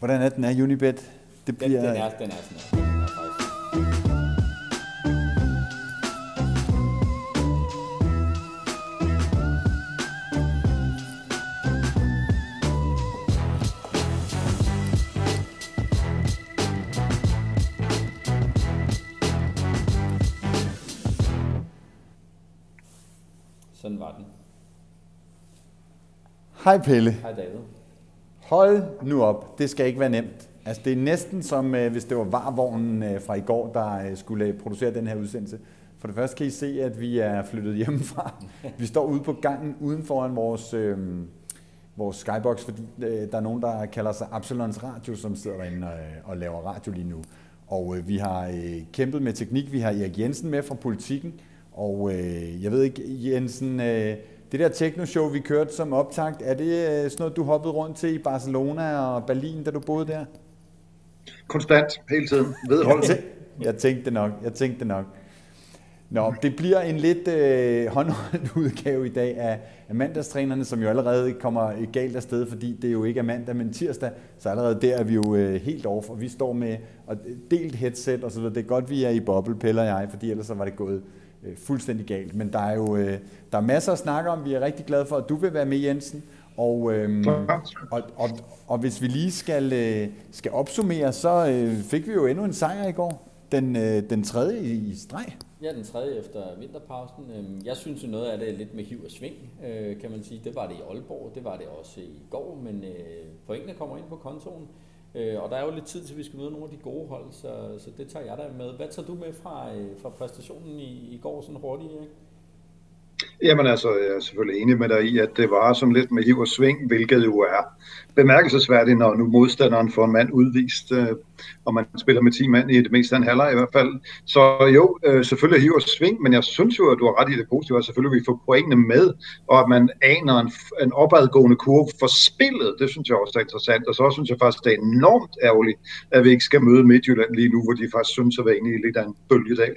Hvordan er den er Unibet? Det bliver... Den, den, er, den er sådan her. Sådan var den. Hej Pelle. Hej David. Hold nu op, det skal ikke være nemt. Altså det er næsten som øh, hvis det var varvognen øh, fra i går, der øh, skulle producere den her udsendelse. For det første kan I se, at vi er flyttet hjemmefra. Vi står ude på gangen uden foran vores, øh, vores skybox, fordi øh, der er nogen, der kalder sig Absalons Radio, som sidder derinde og, og laver radio lige nu. Og øh, vi har øh, kæmpet med teknik. Vi har Erik Jensen med fra Politikken. Og øh, jeg ved ikke, Jensen, øh, det der techno-show, vi kørte som optakt, er det øh, sådan noget, du hoppede rundt til i Barcelona og Berlin, da du boede der? Konstant, hele tiden, vedholdt. jeg, jeg tænkte nok, jeg tænkte nok. Nå, det bliver en lidt øh, håndholdt udgave i dag af, af mandagstrænerne, som jo allerede kommer galt afsted, fordi det jo ikke er mandag, men tirsdag, så allerede der er vi jo øh, helt off, og vi står med og delt headset og så videre. Det er godt, vi er i boble, Pelle og jeg, fordi ellers så var det gået øh, fuldstændig galt. Men der er jo øh, der er masser at snakke om. Vi er rigtig glade for, at du vil være med, Jensen. Og, øh, og, og, og hvis vi lige skal, øh, skal opsummere, så øh, fik vi jo endnu en sejr i går. Den, øh, den tredje i, streg. Ja, den tredje efter vinterpausen. Øhm, jeg synes jo noget af det er lidt med hiv og sving, kan man sige. Det var det i Aalborg, det var det også i går, men pointene kommer ind på kontoen. Øh, og der er jo lidt tid til, at vi skal møde nogle af de gode hold, så, så det tager jeg da med. Hvad tager du med fra, øh, fra præstationen i, i går sådan hurtigt, ikke? Jamen altså, jeg er selvfølgelig enig med dig i, at det var som lidt med hiv og sving, hvilket jo er bemærkelsesværdigt, når nu modstanderen får en mand udvist, øh, og man spiller med 10 mand i det meste af en halvleg i hvert fald. Så jo, øh, selvfølgelig hiv og sving, men jeg synes jo, at du har ret i det positive, at selvfølgelig vi får pointene med, og at man aner en, en opadgående kurve for spillet, det synes jeg også er interessant, og så synes jeg faktisk, det er enormt ærgerligt, at vi ikke skal møde Midtjylland lige nu, hvor de faktisk synes at være inde i lidt af en bølgedag.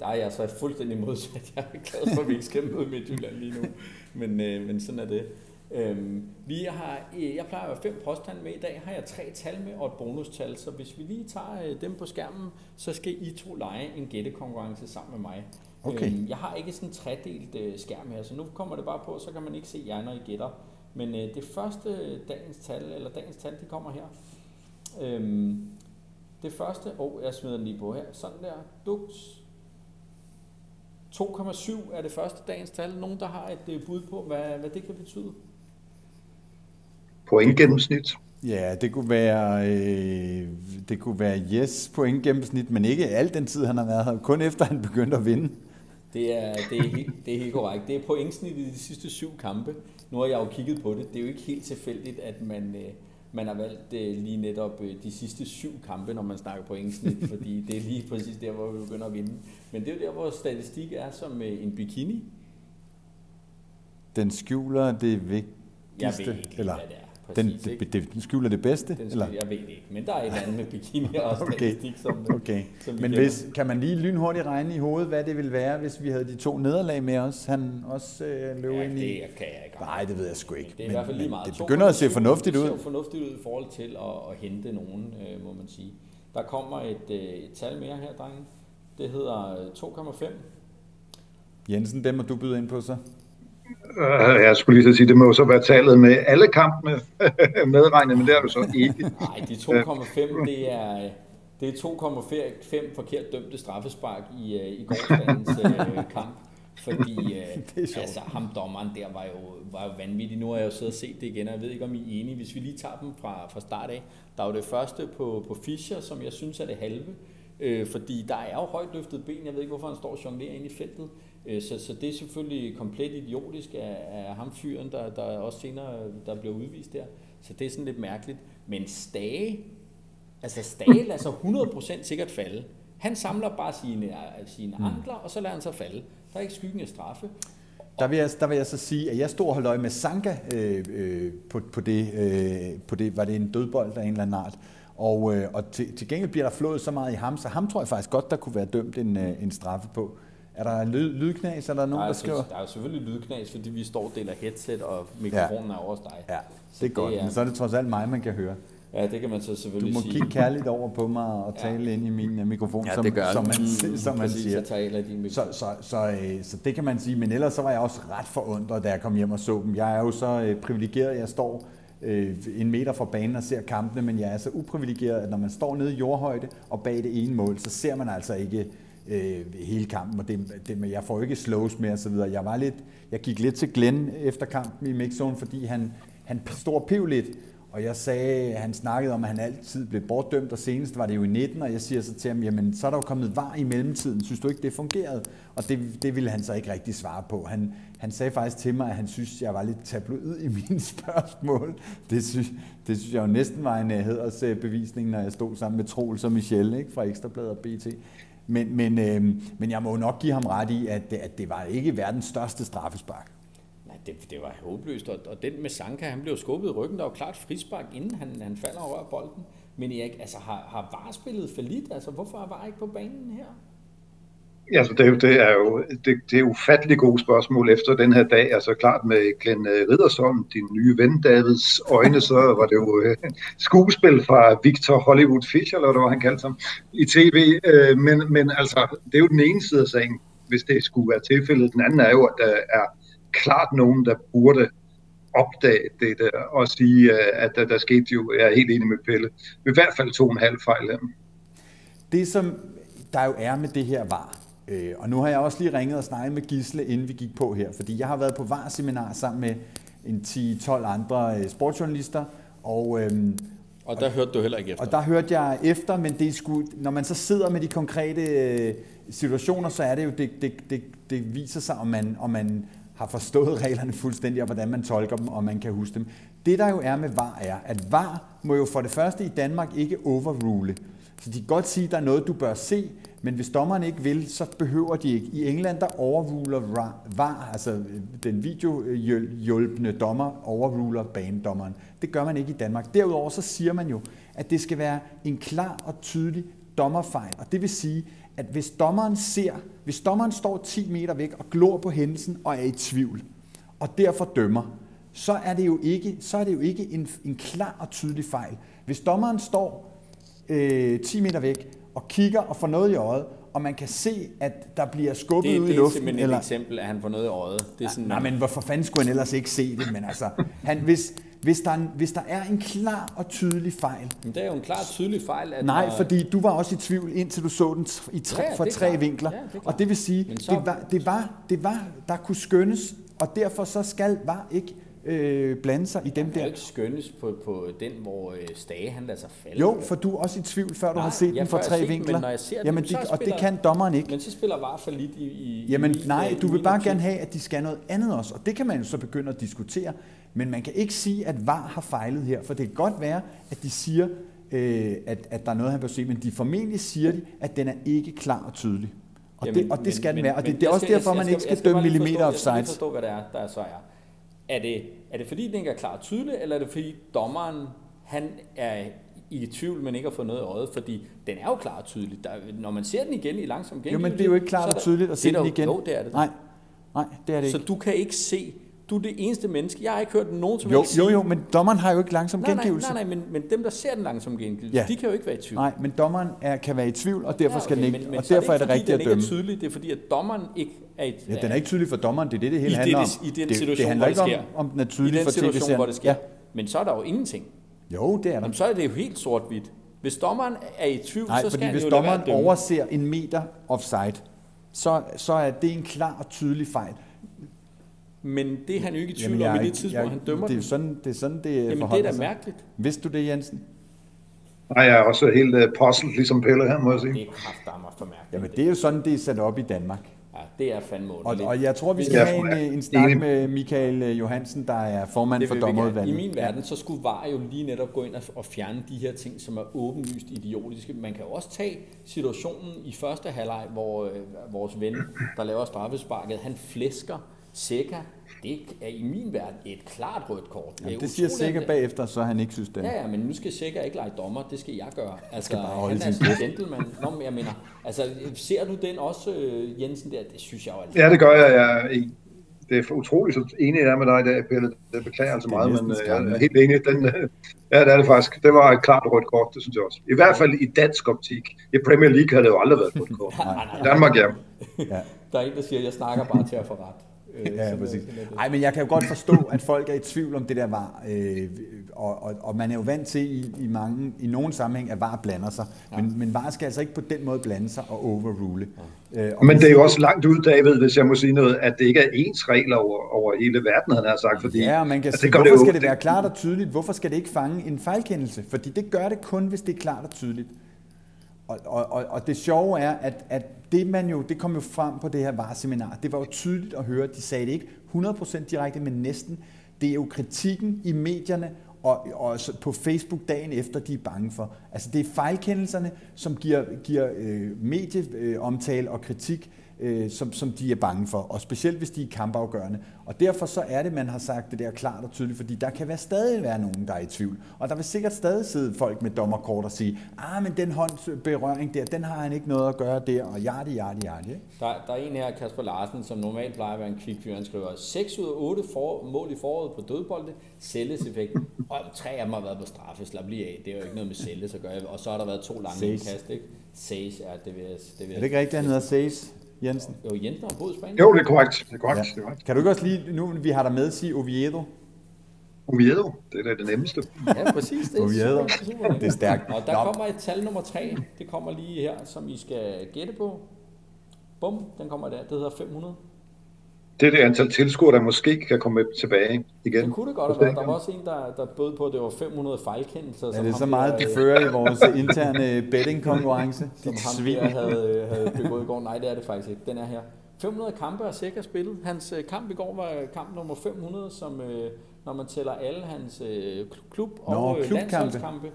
Der er jeg så fuldstændig modsat. Jeg er glad for, at vi ikke skal møde Midtjylland lige nu. Men, øh, men sådan er det. Øhm, vi har, jeg plejer at have fem påstande med. I dag har jeg tre tal med og et bonustal. Så hvis vi lige tager øh, dem på skærmen, så skal I to lege en gættekonkurrence sammen med mig. Okay. Øhm, jeg har ikke sådan en tredelt øh, skærm her, så nu kommer det bare på, så kan man ikke se jer, når I gætter. Men øh, det første dagens tal, eller dagens tal, det kommer her. Øhm, det første, og oh, jeg smider den lige på her, sådan der, duks, 2,7 er det første dagens tal. Nogen, der har et øh, bud på, hvad, hvad det kan betyde? Point gennemsnit. Ja, det kunne være, øh, det kunne være yes point gennemsnit, men ikke al den tid, han har været her. Kun efter han begyndte at vinde. Det er, det, er helt, det er helt korrekt. Det er pointsnit i de sidste syv kampe. Nu har jeg jo kigget på det. Det er jo ikke helt tilfældigt, at man, øh, man har valgt øh, lige netop øh, de sidste syv kampe, når man snakker pointsnit, fordi det er lige præcis der, hvor vi begynder at vinde. Men det er jo der, hvor statistik er som øh, en bikini. Den skjuler det vigtigste. Jeg ved ikke, eller? hvad det er. Præcis, den, det, det, den skjuler det bedste? Den skjuler, eller? Jeg ved det ikke, men der er et andet med bikini og okay. statistik, som, okay. som Men hvis, kan man lige lynhurtigt regne i hovedet, hvad det ville være, hvis vi havde de to nederlag med os, han også øh, løb ja, ind i? det kan jeg ikke. Nej, det ved jeg sgu ikke. Men det er men, i hvert fald lige meget. Det begynder at se fornuftigt ud. Det ser fornuftigt ud i forhold til at, at hente nogen, øh, må man sige. Der kommer et, øh, et tal mere her, drenge. Det hedder 2,5. Øh, Jensen, dem må du byde ind på så. Uh, jeg skulle lige så sige, det må så være tallet med alle kampene medregnet, men det er jo så ikke. Nej, de 2,5, det er, det er 2,5 forkert dømte straffespark i, uh, i gårdsdagens uh, kamp. Fordi altså, ham dommeren der var jo, var jo vanvittig. Nu har jeg jo siddet og set det igen, og jeg ved ikke, om I er enige. Hvis vi lige tager dem fra, fra start af. Der er jo det første på, på Fischer, som jeg synes er det halve. Øh, fordi der er jo højt løftet ben. Jeg ved ikke, hvorfor han står og jonglerer ind i feltet. Øh, så, så det er selvfølgelig komplet idiotisk af, af ham fyren, der, der også senere der bliver udvist der. Så det er sådan lidt mærkeligt. Men Stage, altså Stage lader sig 100% sikkert falde. Han samler bare sine, sine mm. ankler, og så lader han sig falde. Der er ikke skyggen af straffe. Der vil, jeg, der vil jeg så sige, at jeg stod og holdt øje med Sanka øh, øh, på, på, det, øh, på det, var det en dødbold af en eller anden art. Og, øh, og til, til gengæld bliver der flået så meget i ham, så ham tror jeg faktisk godt, der kunne være dømt en, øh, en straffe på. Er der lyd, lydknas, eller er der nogen, der, er, der skriver? Der er jo selvfølgelig lydknas, fordi vi står og deler headset, og mikrofonen ja. er over dig. Ja, det er godt, det er, men så er det trods alt mig, man kan høre. Ja, det kan man så selvfølgelig sige. Du må sige. kigge kærligt over på mig og tale ja. ind i min uh, mikrofon, ja, som, det gør som, man, mm, som man siger. Så, taler din så, så, så, øh, så det kan man sige, men ellers så var jeg også ret forundret, da jeg kom hjem og så dem. Jeg er jo så øh, privilegeret, jeg står øh, en meter fra banen og ser kampene, men jeg er så uprivilegeret, at når man står nede i jordhøjde og bag det ene mål, så ser man altså ikke øh, hele kampen, og det, det, jeg får ikke slows med og så videre. Jeg, var lidt, jeg gik lidt til Glenn efter kampen i mixzone, fordi han, han stod piv lidt, og jeg sagde, han snakkede om, at han altid blev bortdømt, og senest var det jo i 19, og jeg siger så til ham, jamen så er der jo kommet var i mellemtiden, synes du ikke, det fungerede? Og det, det ville han så ikke rigtig svare på. Han, han sagde faktisk til mig, at han synes, jeg var lidt tabloid i mine spørgsmål. Det synes, det synes jeg jo næsten var en hedersbevisning, øh, når jeg stod sammen med Troels og Michelle ikke, fra Ekstrabladet og BT. Men, men, øh, men jeg må jo nok give ham ret i, at, at det var ikke verdens største straffespark. Nej, det, det var håbløst, og, og den med Sanka, han blev skubbet i ryggen. Der var klart frispark, inden han, han falder over bolden. Men Erik, altså, har, har VAR spillet for lidt? Altså, hvorfor er VAR ikke på banen her? Ja, altså det, det er jo det, det er ufattelig gode spørgsmål efter den her dag. Altså klart med Glenn øh, Riddersholm, din nye ven Davids øjne, så var det jo øh, skuespil fra Victor Hollywood Fischer, eller hvad han kaldte ham, i tv. Øh, men, men altså, det er jo den ene side af sagen, hvis det skulle være tilfældet. Den anden er jo, at der er klart nogen, der burde opdage det der, og sige, øh, at der, der skete jo, jeg er helt enig med Pelle, i hvert fald to og en halv fejl. Det som der jo er med det her var, øh, og nu har jeg også lige ringet og snakket med Gisle, inden vi gik på her, fordi jeg har været på VAR-seminar sammen med en 10-12 andre øh, sportsjournalister, og øh, og der hørte du heller ikke efter? Og der hørte jeg efter, men det skulle, når man så sidder med de konkrete øh, situationer, så er det jo, det, det, det, det viser sig, om man, om man har forstået reglerne fuldstændig, og hvordan man tolker dem, og man kan huske dem. Det der jo er med VAR er, at VAR må jo for det første i Danmark ikke overrule. Så de kan godt sige, at der er noget, du bør se, men hvis dommeren ikke vil, så behøver de ikke. I England, der overruler VAR, altså øh, den videohjælpende dommer, overruler banedommeren. Det gør man ikke i Danmark. Derudover så siger man jo, at det skal være en klar og tydelig dommerfejl. Og det vil sige, at hvis dommeren ser, hvis dommeren står 10 meter væk og glor på hændelsen og er i tvivl, og derfor dømmer, så er det jo ikke, så er det jo ikke en, en klar og tydelig fejl. Hvis dommeren står øh, 10 meter væk og kigger og får noget i øjet, og man kan se, at der bliver skubbet det, ud i luften. Det er simpelthen et eksempel, at han får noget i øjet. Det er sådan, nej, nej, men hvorfor fanden skulle han ellers ikke se det? Men altså, han, hvis, hvis, der er en, hvis der er en klar og tydelig fejl. Men det er jo en klar og tydelig fejl. At nej, der... fordi du var også i tvivl, indtil du så den i tre, ja, fra tre klart. vinkler. Ja, det og det vil sige, så... det, var, det, var, det var, der kunne skønnes, og derfor så skal var ikke øh, blande sig i dem der. Det ikke skønnes på, på den, hvor øh, Stage han lader sig falde. Jo, for du er også i tvivl, før du har set den fra tre vinkler. Men når jeg ser Jamen, den, det, og det kan dommeren ikke. Men så spiller VAR for lidt i, i Jamen i, nej, i, du vil bare gerne have, at de skal noget andet også, og det kan man jo så begynde at diskutere. Men man kan ikke sige, at VAR har fejlet her, for det kan godt være, at de siger, øh, at, at der er noget, han bør se, men de formentlig siger de, at den er ikke klar og tydelig. Og, Jamen, det, og det skal men, den være, og det, det er også derfor, man ikke skal, dømme millimeter offside. Jeg skal forstå, hvad det er, der så er. Er det, er det fordi, den ikke er klar og tydelig, eller er det fordi dommeren han er i tvivl, men ikke har fået noget i øjet? Fordi den er jo klar og tydelig. Der, når man ser den igen i langsom gengivelse... Jo, men det er jo ikke klart og tydeligt at se den igen. Jo, det er det. Nej, nej, det er det ikke. Så du kan ikke se... Du er det eneste menneske. Jeg har ikke hørt nogen som jo, ikke Jo, jo, men dommeren har jo ikke langsom nej, gengivelse. Nej, nej, nej, men, men dem, der ser den langsom gengivelse, ja. de kan jo ikke være i tvivl. Nej, men dommeren er, kan være i tvivl, og derfor ja, okay, skal den ikke... Men, men og derfor er det, rigtigt at dømme. Men er tydelig, det er fordi, at dommeren ikke er i... Ja, den er ikke tydelig for dommeren, det er det, det hele I handler om. I den situation, det, handler ikke om, om den er tydelig for tv I den situation, hvor det sker. Ja. Men så er der jo ingenting. Jo, det er der. Jamen, så er det jo helt sort-hvidt. Hvis dommeren er i tvivl, Nej, så skal fordi hvis dommeren overser en meter offside, så, så er det en klar og tydelig fejl. Men det er han jo ikke i tvivl om i det tidspunkt, jeg, han dømmer det er sådan, det er sådan, det Jamen, det er da mærkeligt. Vidste du det, Jensen? Nej, jeg er også helt uh, puzzled, ligesom Pelle her, må jeg sige. Det er kraftedeme for mærkeligt. Jamen, det er jo sådan, det er sat op i Danmark. Ja, det er fandme og, og jeg tror, vi skal have en, en snak med Michael øh, Johansen, der er formand for dommerudvalget. I min verden, så skulle VAR jo lige netop gå ind og fjerne de her ting, som er åbenlyst idiotiske. Man kan jo også tage situationen i første halvleg, hvor øh, vores ven, der laver straffesparket, han flæsker Seca, det er i min verden et klart rødt kort. Jamen, det, det siger Seca bagefter, så han ikke synes det. Ja, ja, men nu skal Seca ikke lege dommer, det skal jeg gøre. Altså, skal bare holde han er sin gentleman. Nå, men jeg mener, altså, ser du den også, øh, Jensen, der? Det synes jeg jo altid. Ja, det gør jeg. jeg det er utroligt så enig jeg er med dig i dag, Pelle. Det beklager altså meget, men øh, jeg er helt enig. Den, øh, ja, det er det faktisk. Det var et klart rødt kort, det synes jeg også. I hvert fald i dansk optik. I Premier League havde det jo aldrig været et rødt kort. Danmark, ja. ja. Der er en, der siger, at jeg snakker bare til at få ret. Øh, ja, præcis. Nej, men jeg kan jo godt forstå, at folk er i tvivl om det der var, øh, og, og, og man er jo vant til i, i, mange, i nogle sammenhæng, at VAR blander sig, ja. men, men VAR skal altså ikke på den måde blande sig og overrule. Ja. Øh, og men det er jo også langt ud, David, hvis jeg må sige noget, at det ikke er ens regler over, over hele verden, han har sagt, fordi... Ja, man kan sige, det hvorfor det skal det være klart og tydeligt? Hvorfor skal det ikke fange en fejlkendelse? Fordi det gør det kun, hvis det er klart og tydeligt. Og, og, og, og det sjove er, at, at det man jo, det kom jo frem på det her vareseminar, det var jo tydeligt at høre, de sagde det ikke 100% direkte, men næsten. Det er jo kritikken i medierne og, og på Facebook dagen efter, de er bange for. Altså det er fejlkendelserne, som giver, giver øh, medieomtale og kritik, øh, som, som de er bange for, og specielt hvis de er kampafgørende. Og derfor så er det, man har sagt det der klart og tydeligt, fordi der kan være stadig være nogen, der er i tvivl. Og der vil sikkert stadig sidde folk med dommerkort og sige, ah, men den håndsberøring der, den har han ikke noget at gøre der, og jardi, jardi, jardi. Der, der er en her, Kasper Larsen, som normalt plejer at være en kvikfyr, han skriver, 6 ud af 8 for, mål i foråret på dødbolde, effekt, og tre af dem har været på straffe, slap lige af, det er jo ikke noget med Selles at gøre, og så har der været to lange indkast, ikke? Says, ja, det vil jeg, det vil Er det ikke rigtigt, han hedder Says? Jensen? Jo, Jensen har boet i Spanien. Jo, det er korrekt. Det er korrekt. Ja. Det er korrekt. Kan du ikke også lige, nu vi har dig med, sige Oviedo? Oviedo, det er da det nemmeste. ja, præcis. Det er Oviedo, super. det er stærkt. Og der Nå. kommer et tal nummer tre. Det kommer lige her, som I skal gætte på. Bum, den kommer der. Det hedder 500 det er det antal tilskuere, der måske kan komme tilbage igen. Det kunne det godt have været. Der var også en, der, der bød på, at det var 500 fejlkendelser. Ja, det er så meget, de fører i vores interne betting-konkurrence. Som ham svin. havde, havde begået i går. Nej, det er det faktisk ikke. Den er her. 500 kampe har sikkert spillet. Hans øh, kamp i går var kamp nummer 500, som øh, når man tæller alle hans øh, klub- og Nå, landsholdskampe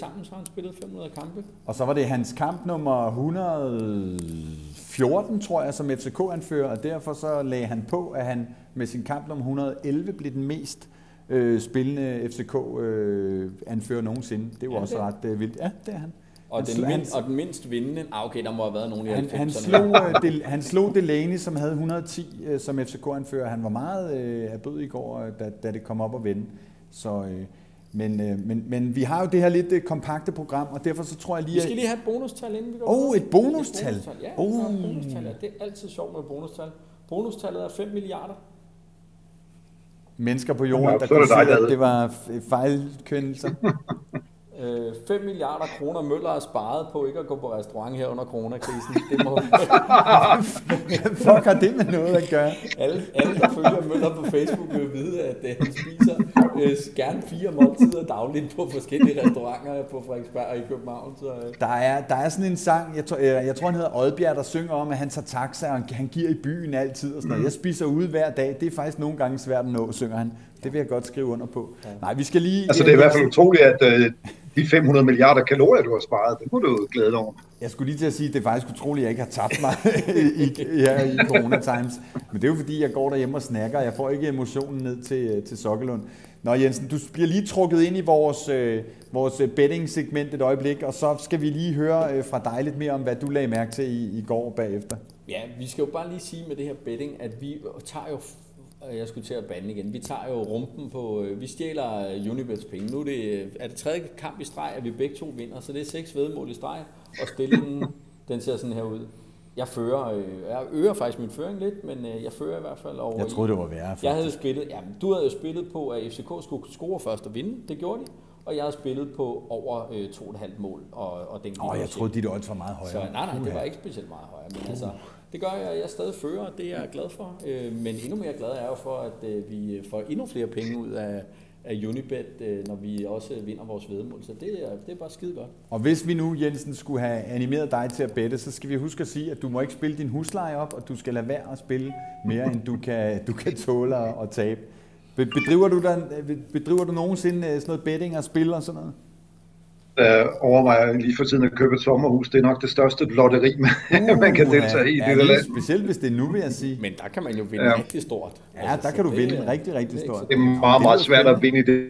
sammen, så har han spillet 500 kampe. Og så var det hans kamp nummer 100 14, tror jeg, som FCK-anfører, og derfor så lagde han på, at han med sin kamp om 111 blev den mest øh, spillende FCK-anfører øh, nogensinde. Det var ja, også det. ret øh, vildt. Ja, det er han. Og, han, den, mindst, og den mindst vindende, ah, okay, der må have været nogen i han, han, slog, øh, del, han slog Delaney, som havde 110 øh, som FCK-anfører. Han var meget øh, erbød i går, øh, da, da det kom op og vende. Så, øh, men, øh, men, men vi har jo det her lidt øh, kompakte program, og derfor så tror jeg lige... Vi skal lige have et bonustal, inden vi går Åh, oh, et bonustal? Et bonustal. Ja, oh. et bonustal. Ja, det er altid sjovt med bonustal. Bonustallet er 5 milliarder. Mennesker på jorden, ja, der kunne sige, at det var fejlkøndelser. 5 øh, milliarder kroner Møller har sparet på ikke at gå på restaurant her under coronakrisen. Det må... Fuck har det med noget at gøre? Alle, alle der følger Møller på Facebook vil vide, at øh, han spiser øh, gerne fire måltider dagligt på forskellige restauranter på Frederiksberg og i København. Så, øh. der, er, der er sådan en sang, jeg, tror, jeg, jeg tror han hedder Oddbjerg, der synger om, at han tager taxa, og han giver i byen altid. Og sådan noget. Jeg spiser ude hver dag. Det er faktisk nogle gange svært at nå, synger han. Det vil jeg godt skrive under på. Ja. Nej, vi skal lige... Altså det er i hvert fald utroligt, at øh, de 500 milliarder kalorier, du har sparet, det må du glæde dig over. Jeg skulle lige til at sige, at det er faktisk utroligt, at jeg ikke har tabt mig i, her i Corona Times. Men det er jo fordi, jeg går derhjemme og snakker, og jeg får ikke emotionen ned til, til Sokkelund. Nå Jensen, du bliver lige trukket ind i vores, øh, vores betting-segment et øjeblik, og så skal vi lige høre øh, fra dig lidt mere om, hvad du lagde mærke til i, i går bagefter. Ja, vi skal jo bare lige sige med det her betting, at vi tager jo jeg skulle til at bande igen. Vi tager jo rumpen på, øh, vi stjæler øh, Unibets penge. Nu er det, er det tredje kamp i streg, at vi begge to vinder, så det er seks vedmål i streg, og stillingen, den ser sådan her ud. Jeg fører, øh, jeg øger faktisk min føring lidt, men jeg fører i hvert fald over. Jeg troede, det var værre. Faktisk. Jeg havde spillet, ja, du havde jo spillet på, at FCK skulle score først og vinde. Det gjorde de. Og jeg havde spillet på over øh, 2,5 mål. Og, og den Åh, oh, jeg troede, dit odds var meget højere. Så, nej, nej, det var ikke specielt meget højere. Men altså, det gør jeg, jeg stadig fører, det er jeg glad for. Øh, men endnu mere glad er jeg jo for, at øh, vi får endnu flere penge ud af, af Unibet, øh, når vi også vinder vores vedmål. Så det er, det er bare skide godt. Og hvis vi nu, Jensen, skulle have animeret dig til at bette, så skal vi huske at sige, at du må ikke spille din husleje op, og du skal lade være at spille mere, end du kan, du kan tåle at tabe. Bedriver du, der, bedriver du nogensinde sådan noget betting og spil og sådan noget? Der overvejer lige for tiden at købe et sommerhus. Det er nok det største lotteri, man, uh, man kan deltage i ja, det land. Specielt hvis det er nu, vil jeg sige. Men der kan man jo vinde ja. rigtig stort. Ja, altså, der kan du det, vinde rigtig, rigtig stort. Det er meget, meget svært at vinde i det.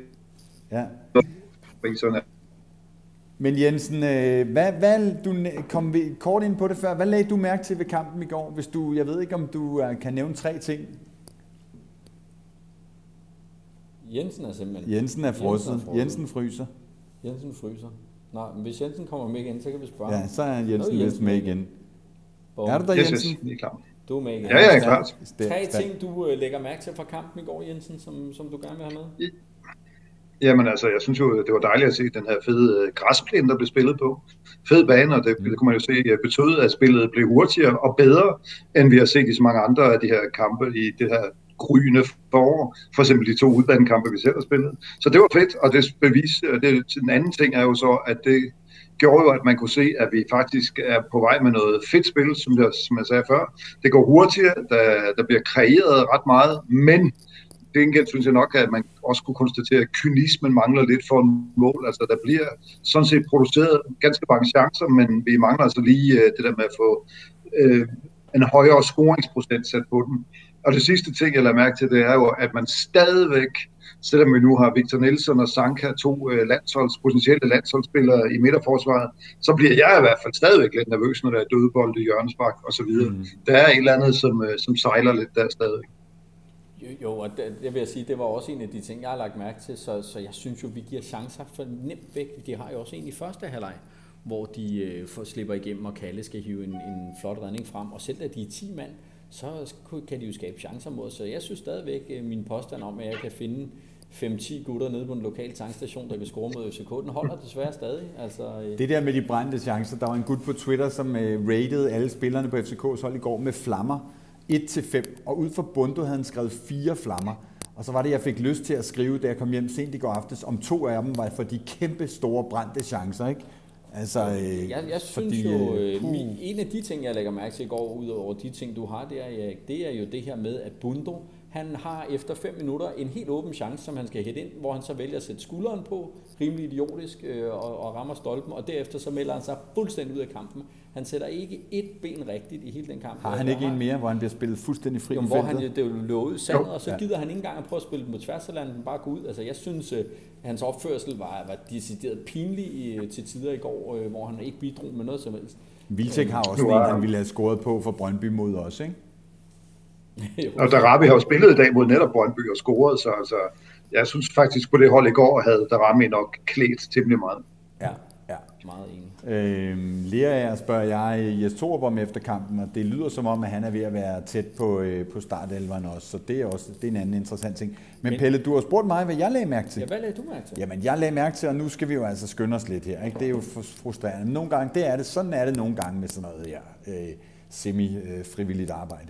Ja. Priserne. Men Jensen, øh, hvad, hvad, du kom kort ind på det før. Hvad lagde du mærke til ved kampen i går? Hvis du, jeg ved ikke, om du øh, kan nævne tre ting. Jensen er simpelthen... Jensen er frosset. Jensen, er Jensen fryser. Jensen fryser. Nej, men hvis Jensen kommer med igen, så kan vi spørge Ja, så er Jensen, Jensen med igen. Bom. Er du der, Jensen? Yes, yes, klar. Du er med igen. Ja, ja, klart. Tre ting, du øh, lægger mærke til fra kampen i går, Jensen, som, som du gerne vil have med? Jamen altså, jeg synes jo, det var dejligt at se den her fede øh, græsplæne, der blev spillet på. Fed bane, og det, det kunne man jo se øh, betød, at spillet blev hurtigere og bedre, end vi har set i så mange andre af de her kampe i det her gryende forår. For eksempel de to udbanekampe, vi selv har spillet. Så det var fedt, og det bevis, det, den anden ting er jo så, at det gjorde jo, at man kunne se, at vi faktisk er på vej med noget fedt spil, som det, som jeg sagde før. Det går hurtigere, der, der bliver kreeret ret meget, men gengæld synes jeg nok, at man også kunne konstatere, at kynismen mangler lidt for en mål. Altså, der bliver sådan set produceret ganske mange chancer, men vi mangler altså lige øh, det der med at få øh, en højere scoringsprocent sat på den. Og det sidste ting, jeg lader mærke til, det er jo, at man stadigvæk, selvom vi nu har Victor Nielsen og Sanka, to øh, landsholds, potentielle landsholdsspillere i midterforsvaret, så bliver jeg i hvert fald stadigvæk lidt nervøs, når der er dødebold i hjørnespark og så videre. Mm. Der er et eller andet, som, øh, som sejler lidt der stadigvæk. Jo, og det, jeg vil sige, det var også en af de ting, jeg har lagt mærke til, så, så jeg synes jo, vi giver chancer for nemt væk. De har jo også en i første halvleg, hvor de øh, får, slipper igennem, og Kalle skal hive en, en flot redning frem, og selv da de er 10 mand, så kan de jo skabe chancer mod Så jeg synes stadigvæk, øh, min påstand om, at jeg kan finde 5-10 gutter nede på en lokal tankstation, der kan score mod FCK, den holder desværre stadig. Altså. Øh. Det der med de brændte chancer, der var en gut på Twitter, som øh, rated alle spillerne på FCK's hold i går med flammer 1-5, og ud fra Bundo havde han skrevet fire flammer. Og så var det, jeg fik lyst til at skrive, da jeg kom hjem sent i går aftes, om to af dem var for de kæmpe store brændte chancer, ikke? Altså, øh, jeg, jeg synes fordi, jo, øh, uh. en af de ting, jeg lægger mærke til i går, ud over de ting, du har der, Erik, det er jo det her med, at Bundo, han har efter 5 minutter en helt åben chance, som han skal hætte ind, hvor han så vælger at sætte skulderen på, rimelig idiotisk, øh, og, og rammer stolpen, og derefter så melder han sig fuldstændig ud af kampen. Han sætter ikke et ben rigtigt i hele den kamp. Har han ikke en mere, hvor han bliver spillet fuldstændig fri Jamen, hvor han det er jo lovet sandet, og så ja. gider han ikke engang at prøve at spille på tværs af landet, bare gå ud. Altså, jeg synes, at øh, hans opførsel var, var decideret pinlig i, til tider i går, øh, hvor han ikke bidrog med noget som helst. Vilcek har også en, han ville have scoret på for Brøndby mod os, ikke? og Darabi har jo spillet i dag mod netop Brøndby og scoret, så altså, jeg synes faktisk på det hold i går havde Darami nok klædt temmelig meget. Ja, ja. Meget enig. Øhm, Lea spørger jeg Jes Torup om efter kampen, og det lyder som om, at han er ved at være tæt på, øh, på startelveren også, så det er også det er en anden interessant ting. Men, Men Pelle, du har spurgt mig, hvad jeg lagde mærke til. Ja, hvad lagde du mærke til? Jamen, jeg lagde mærke til, og nu skal vi jo altså skynde os lidt her. Ikke? Det er jo frustrerende. Nogle gange, det er det, sådan er det nogle gange med sådan noget her øh, semi-frivilligt arbejde.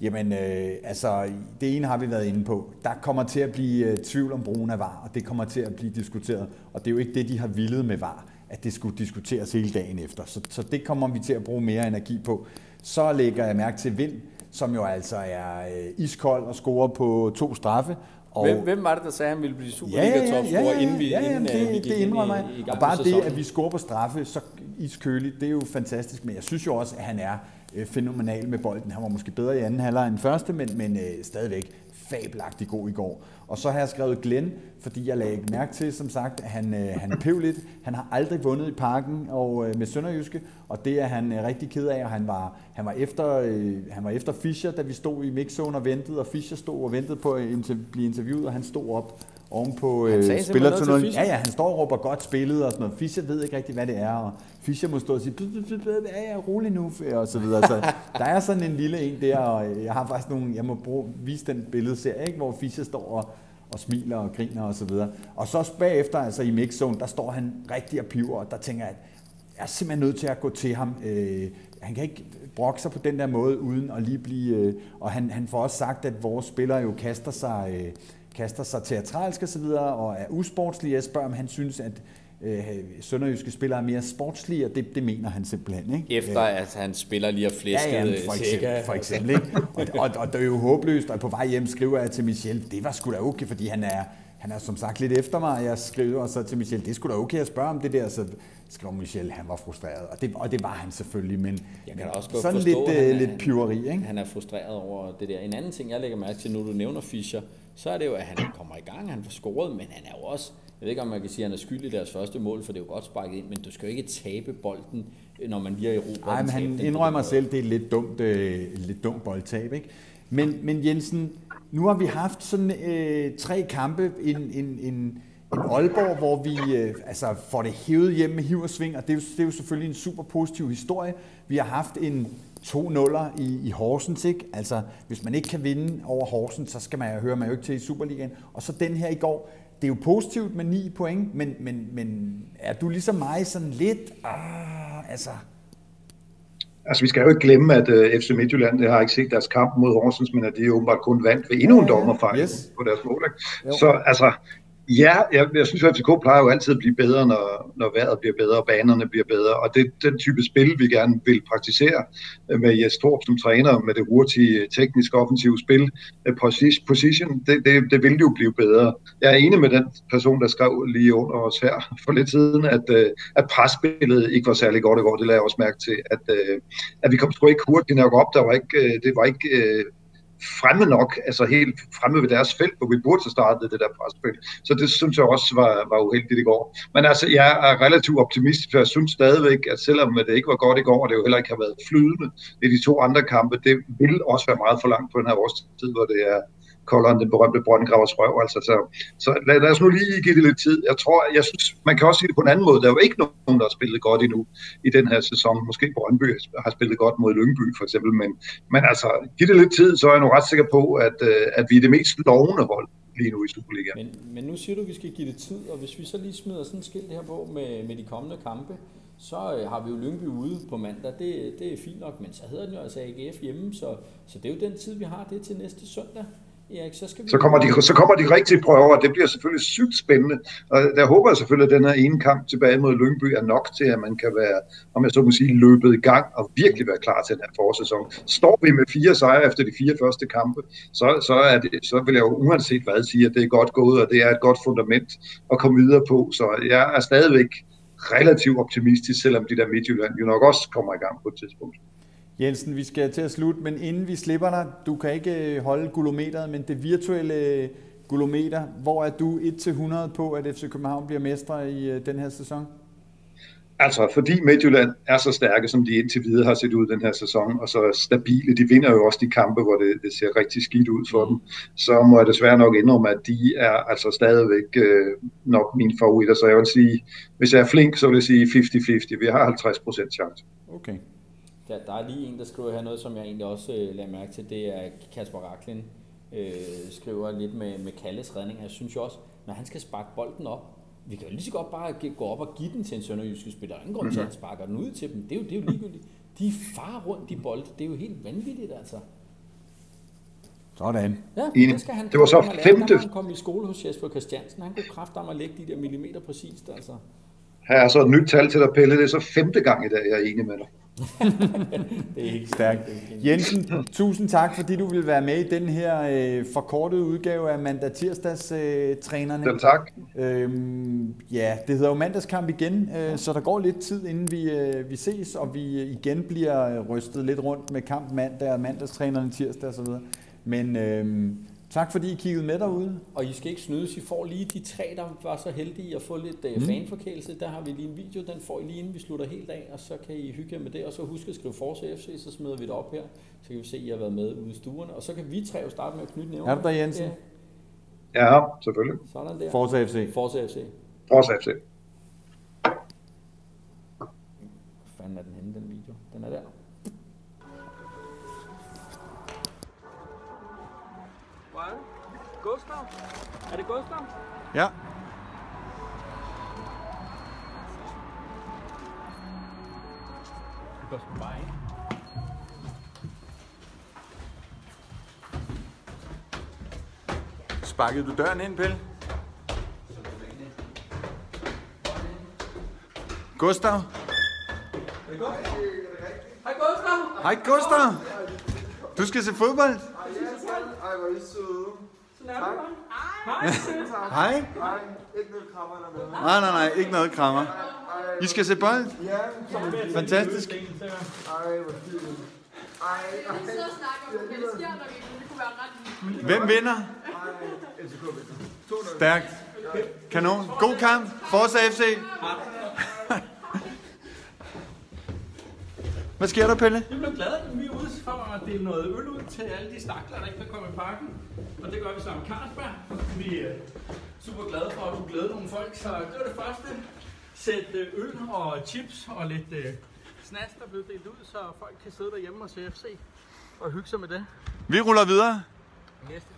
Jamen, øh, altså, det ene har vi været inde på. Der kommer til at blive øh, tvivl om brugen af VAR, og det kommer til at blive diskuteret. Og det er jo ikke det, de har villet med VAR, at det skulle diskuteres hele dagen efter. Så, så det kommer vi til at bruge mere energi på. Så lægger jeg mærke til Vind, som jo altså er øh, iskold og scorer på to straffe. Og hvem, hvem var det, der sagde, at han ville blive Superliga-topscorer, ja, ja, ja, ja, inden vi, ja, ja, inden, det, vi gik det indrømmer jeg. Og bare det, at vi scorer på straffe så iskøligt, det er jo fantastisk. Men jeg synes jo også, at han er øh, fænomenal med bolden. Han var måske bedre i anden halvleg end første, men, men øh, stadigvæk fabelagtig god i går. Og så har jeg skrevet Glenn, fordi jeg lagde mærke til, som sagt, at han, øh, han pev lidt. Han har aldrig vundet i parken og, øh, med Sønderjyske, og det er han øh, rigtig ked af. Og han var, han, var efter, øh, han var efter Fischer, da vi stod i mixzone og ventede, og Fischer stod og ventede på at blive interviewet, og han stod op oven på øh, spillertunnelen. Ja, ja, han står og råber godt spillet og sådan noget. Fischer ved ikke rigtig, hvad det er, og Fischer må stå og sige, ja, ja, rolig nu, og så videre. Så der er sådan en lille en der, og jeg har faktisk nogle, jeg må bruge, vise den billede ikke, hvor Fischer står og, og smiler og griner og så videre. Og så bagefter, altså i mixzone, der står han rigtig og piver, og der tænker jeg, at jeg er simpelthen nødt til at gå til ham. Øh, han kan ikke brokke sig på den der måde, uden at lige blive... Øh, og han, han får også sagt, at vores spillere jo kaster sig... Øh, kaster sig teatralsk og så videre, og er usportslig. Jeg spørger, om han synes, at øh, sønderjyske spillere er mere sportslige, og det, det mener han simpelthen. Ikke? Efter at han spiller lige og flæsket ja, ja, for eksempel, for eksempel ikke? Og, og, og, det er jo håbløst, og på vej hjem skriver jeg til Michel, det var sgu da okay, fordi han er, han er som sagt lidt efter mig, jeg skriver så til Michel, det skulle da okay at spørge om det der, så skrev Michel, han var frustreret, og det, og det var han selvfølgelig, men jeg kan også godt sådan forstå, lidt, han er, lidt pyveri, ikke? Han er frustreret over det der. En anden ting, jeg lægger mærke til, når du nævner Fischer, så er det jo, at han kommer i gang, han får scoret, men han er jo også, jeg ved ikke, om man kan sige, at han er skyld i deres første mål, for det er jo godt sparket ind, men du skal jo ikke tabe bolden, når man lige er i ro. Nej, men han indrømmer selv, det er lidt dumt, øh, lidt dumt boldtab, ikke? Men, men Jensen, nu har vi haft sådan øh, tre kampe, en, en, en, en Aalborg, hvor vi øh, altså får det hævet hjem med hiv og sving, og det er, jo, det er jo selvfølgelig en super positiv historie. Vi har haft en to nuller i, i Horsens, ikke? Altså, hvis man ikke kan vinde over Horsens, så skal man jo høre man jo ikke til i Superligaen. Og så den her i går, det er jo positivt med 9 point, men, men, men er du ligesom mig sådan lidt, ah, altså, Altså, vi skal jo ikke glemme, at uh, øh, FC Midtjylland det har ikke set deres kamp mod Horsens, men at de åbenbart kun vandt ved endnu en dommerfejl yes. på deres mål. Så altså, Ja, jeg, jeg synes, at FCK plejer jo altid at blive bedre, når, når vejret bliver bedre, og banerne bliver bedre. Og det er den type spil, vi gerne vil praktisere øh, med Jes Torp som træner, med det hurtige, øh, teknisk offensive spil. Øh, position, det, det, det vil jo blive bedre. Jeg er enig med den person, der skrev lige under os her for lidt siden, at, at presspillet ikke var særlig godt i går. Det lader jeg også mærke til, at, at vi kom sgu ikke hurtigt nok op. Der var ikke, det var ikke fremme nok, altså helt fremme ved deres felt, hvor vi burde have startet det der presspil. Så det synes jeg også var, var uheldigt i går. Men altså, jeg er relativt optimistisk, for jeg synes stadigvæk, at selvom det ikke var godt i går, og det jo heller ikke har været flydende i de to andre kampe, det vil også være meget for langt på den her årstid, hvor det er kolderen, den berømte brøndgravers røv. Altså, så så lad, lad, os nu lige give det lidt tid. Jeg tror, jeg synes, man kan også sige det på en anden måde. Der er jo ikke nogen, der har spillet godt endnu i den her sæson. Måske Brøndby har spillet godt mod Lyngby for eksempel, men, men altså, giv det lidt tid, så er jeg nu ret sikker på, at, øh, at vi er det mest lovende hold lige nu i Superligaen. Men, men nu siger du, at vi skal give det tid, og hvis vi så lige smider sådan et skilt her på med, med de kommende kampe, så øh, har vi jo Lyngby ude på mandag. Det, det er fint nok, men så hedder den jo altså AGF hjemme, så, så det er jo den tid, vi har. Det til næste søndag. Erik, så, skal vi... så, kommer de, så kommer de rigtige prøver, og det bliver selvfølgelig sygt spændende. Og der håber jeg selvfølgelig, at den her ene kamp tilbage mod Lyngby er nok til, at man kan være, om jeg så må sige, løbet i gang og virkelig være klar til den her forsæson. Står vi med fire sejre efter de fire første kampe, så, så, er det, så vil jeg jo uanset hvad sige, at det er godt gået, og det er et godt fundament at komme videre på. Så jeg er stadigvæk relativt optimistisk, selvom de der Midtjylland jo nok også kommer i gang på et tidspunkt. Jensen, vi skal til at slutte, men inden vi slipper dig, du kan ikke øh, holde gulometeret, men det virtuelle øh, gulometer, hvor er du 1-100 på, at FC København bliver mestre i øh, den her sæson? Altså, fordi Midtjylland er så stærke, som de indtil videre har set ud den her sæson, og så stabile, de vinder jo også de kampe, hvor det, det ser rigtig skidt ud for dem, så må jeg desværre nok indrømme, at de er altså stadigvæk øh, nok mine favoritter. Så jeg vil sige, hvis jeg er flink, så vil jeg sige 50-50. Vi har 50 procent chance. Okay. Der, der er lige en, der skriver her noget, som jeg egentlig også øh, lader mærke til. Det er Kasper Raklin, øh, skriver lidt med, med Kalles redning. Jeg synes jo også, når han skal sparke bolden op, vi kan jo lige så godt bare gå op og give den til en sønderjyske spiller. Der er ingen grund til, at han sparker den ud til dem. Det er jo, det er jo ligegyldigt. De far rundt i bold. Det er jo helt vanvittigt, altså. Sådan. Ja, det, skal han det var så femte. Han kom i skole hos Jesper Christiansen. Han kunne kræfte om at lægge de der millimeter præcist, altså. Her er så et nyt tal til dig, Pelle. Det er så femte gang i dag, jeg er enig med dig. det er ikke stærkt. Jensen, tusind tak, fordi du vil være med i den her øh, forkortede udgave af mandag tirsdags øh, trænerne. Selv tak. Øhm, ja, det hedder jo mandagskamp igen, øh, så der går lidt tid, inden vi, øh, vi ses, og vi igen bliver rystet lidt rundt med kamp mandag og mandagstrænerne tirsdag osv. Men øh, Tak fordi I kiggede med derude. Og I skal ikke snydes, I får lige de tre, der var så heldige at få lidt uh, fanforkælelse. Der har vi lige en video, den får I lige inden vi slutter helt af, og så kan I hygge jer med det. Og så husk at skrive Forza FC, så smider vi det op her. Så kan vi se, at I har været med ude i stuerne. Og så kan vi tre jo starte med at knytte nævner. Er du der, Jensen? Ja, ja selvfølgelig. Sådan der. Forza FC. Forza FC. Forza FC. Hvor fanden er den henne, den video? Den er der. Gustav? Er det Gustav? Ja. Det går sgu bare ind. Sparkede du døren ind, Pelle? Gustav? Hej Gustav! Hej Gustav! Du skal se fodbold? Ej, hvor er I søde. Hej. Hej. Ikke noget krammer eller noget. Nej, nej, nej, ikke noget krammer. I skal se bold? Ja, Fantastisk. ej, hvor fint. Ej, ej, Vi sidder og snakker om, hvad der sker, når vi det kunne være ret. Hvem vinder? ej. FCK vinder. 2-0. Stærkt. Kanon. God kamp. Forza FC. Hvad sker der, Pelle? Vi blev glade, at vi er ude for at dele noget øl ud til alle de stakler, der ikke kan komme i parken. Og det gør vi sammen med Carlsberg. Vi er super glade for, at du glæder nogle folk. Så det var det første. Sæt øh, øl og chips og lidt øh, snaps, der blev delt ud, så folk kan sidde derhjemme og se FC og hygge sig med det. Vi ruller videre. Næste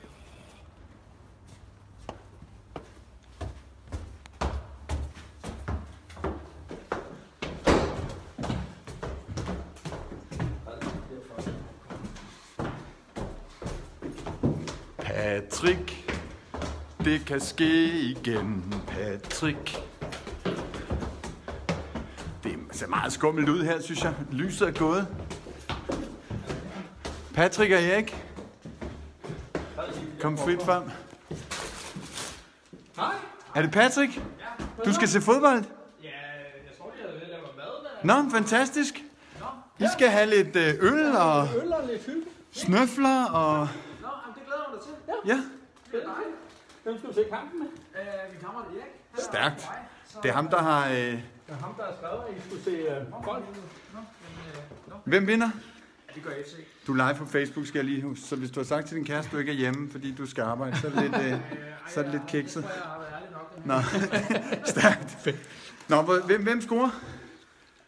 Patrick, det kan ske igen, Patrick. Det ser meget skummelt ud her, synes jeg. Lyset er gået. Patrick og Erik, kom frit frem. Hej. Er det Patrick? Du skal se fodbold? Ja, jeg tror, de havde ved at lave mad. Nå, fantastisk. I skal have lidt øh, øl og Øl og lidt hygge. snøfler og... Nå, det glæder jeg mig til. Ja. Ja, er. Hvem skal du se kampen med? Øh, min kammerat Erik. stærkt. Det er ham, der har... Øh... Det er ham, der har skrevet, at I skulle se øh, bold. Hvem vinder? Ja, det gør FC. Du er live på Facebook, skal jeg lige huske. Så hvis du har sagt til din kæreste, du ikke er hjemme, fordi du skal arbejde, så er det lidt, øh, så er det lidt kikset. Jeg har været ærlig nok. Nå, stærkt. Nå, hvem, hvem scorer?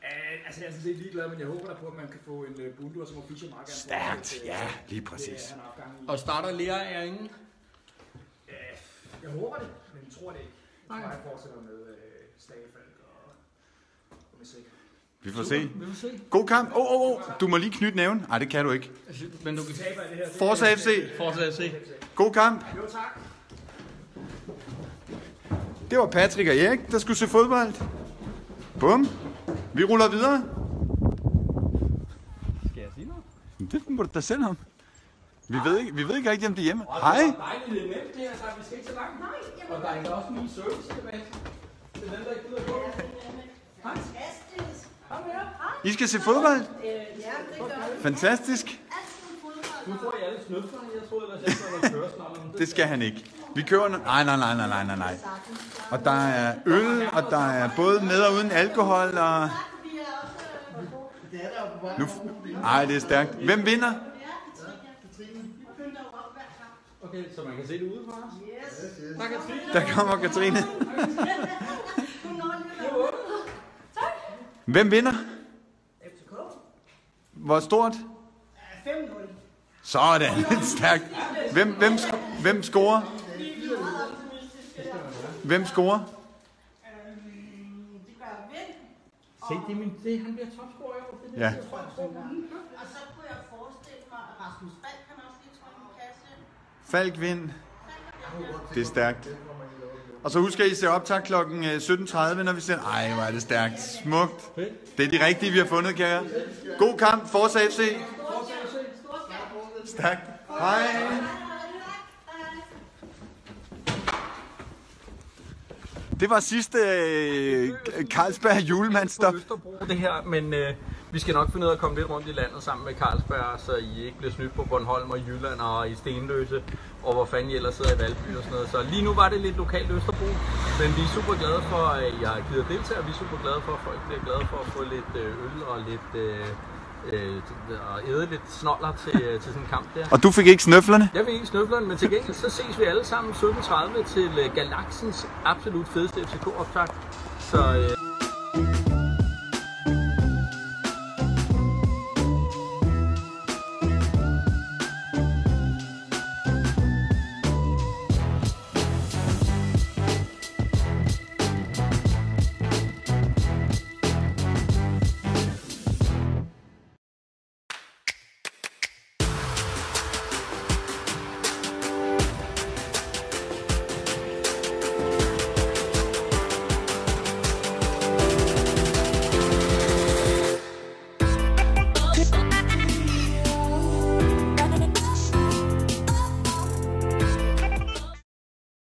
Øh, altså, jeg er sådan set ligeglad, men jeg håber da på, at man kan få en bundu, og så må Fischer meget gerne få Stærkt, ja, lige Det præcis. er. Og starter Lea er ingen. Jeg håber det, men jeg tror det ikke. Jeg tror, jeg fortsætter med øh, Stagefalk og og med. Vi får se. Vi vil se. God kamp. Åh, åh, åh. Du må lige knytte næven. Nej, det kan du ikke. Men du kan Taber i det her. det- Forza FC. at se. God kamp. Jo, tak. Det var Patrick og Erik, der skulle se fodbold. Bum. Vi ruller videre. Skal jeg sige noget? Det må du da selv om. Vi ved ikke, vi ved ikke rigtig, om det er hjemme. Hej. Dejligt, det er nemt det her, så vi skal ikke så langt. Nej, og der er også min service tilbage. Det er den, der ikke gider gå. Fantastisk. Kom her. I skal se fodbold. Øh, ja, det gør vi. Fantastisk. Nu får I alle snøflerne. Jeg troede ellers der var køreslånden. Det skal han ikke. Vi køber... no- Nej, nej, nej, nej, nej, nej, nej. Og der er øl, og der er både med og uden alkohol, og... Er øh, er. Nu... Ej, det er stærkt. Hvem vinder? Ja, Katrine. Vi pynter jo op hver kamp. Okay, så man kan se det ude fra os. Yes. Tak, Katrine. Der kommer Katrine. Hvem vinder? FCK. Hvor stort? 5-0. Sådan, stærkt. Hvem, hvem, hvem scorer? Hvem scorer? Øhm, det gør Vind. Se, det er, min, det han bliver topscorer i år. Det er Ja. Og så kunne jeg forestille mig, at Rasmus Falk kan også lige trykke en kasse. Falk vind. Det er stærkt. Og så husk, at I ser optag kl. 17.30, når vi ser... Ej, hvor er det stærkt. Smukt. Det er de rigtige, vi har fundet, kære. God kamp. Forza FC. Stærkt. Hej. Det var sidste øh, Carlsberg julemandstop. Østerbro det her, men øh, vi skal nok finde ud af at komme lidt rundt i landet sammen med Carlsberg, så I ikke bliver snydt på Bornholm og Jylland og i Stenløse, og hvor fanden I ellers sidder i Valby og sådan noget. Så lige nu var det lidt lokalt Østerbro, men vi er super glade for, at I har givet deltage, og vi er super glade for, at folk bliver glade for at få lidt øh, øl og lidt... Øh, øh, og æde lidt snoller til, øh, til sådan en kamp der. Og du fik ikke snøflerne? Jeg vil ikke snøfleren, men til gengæld så ses vi alle sammen 17.30 til øh, Galaxens absolut fedeste FCK-optag. Så øh,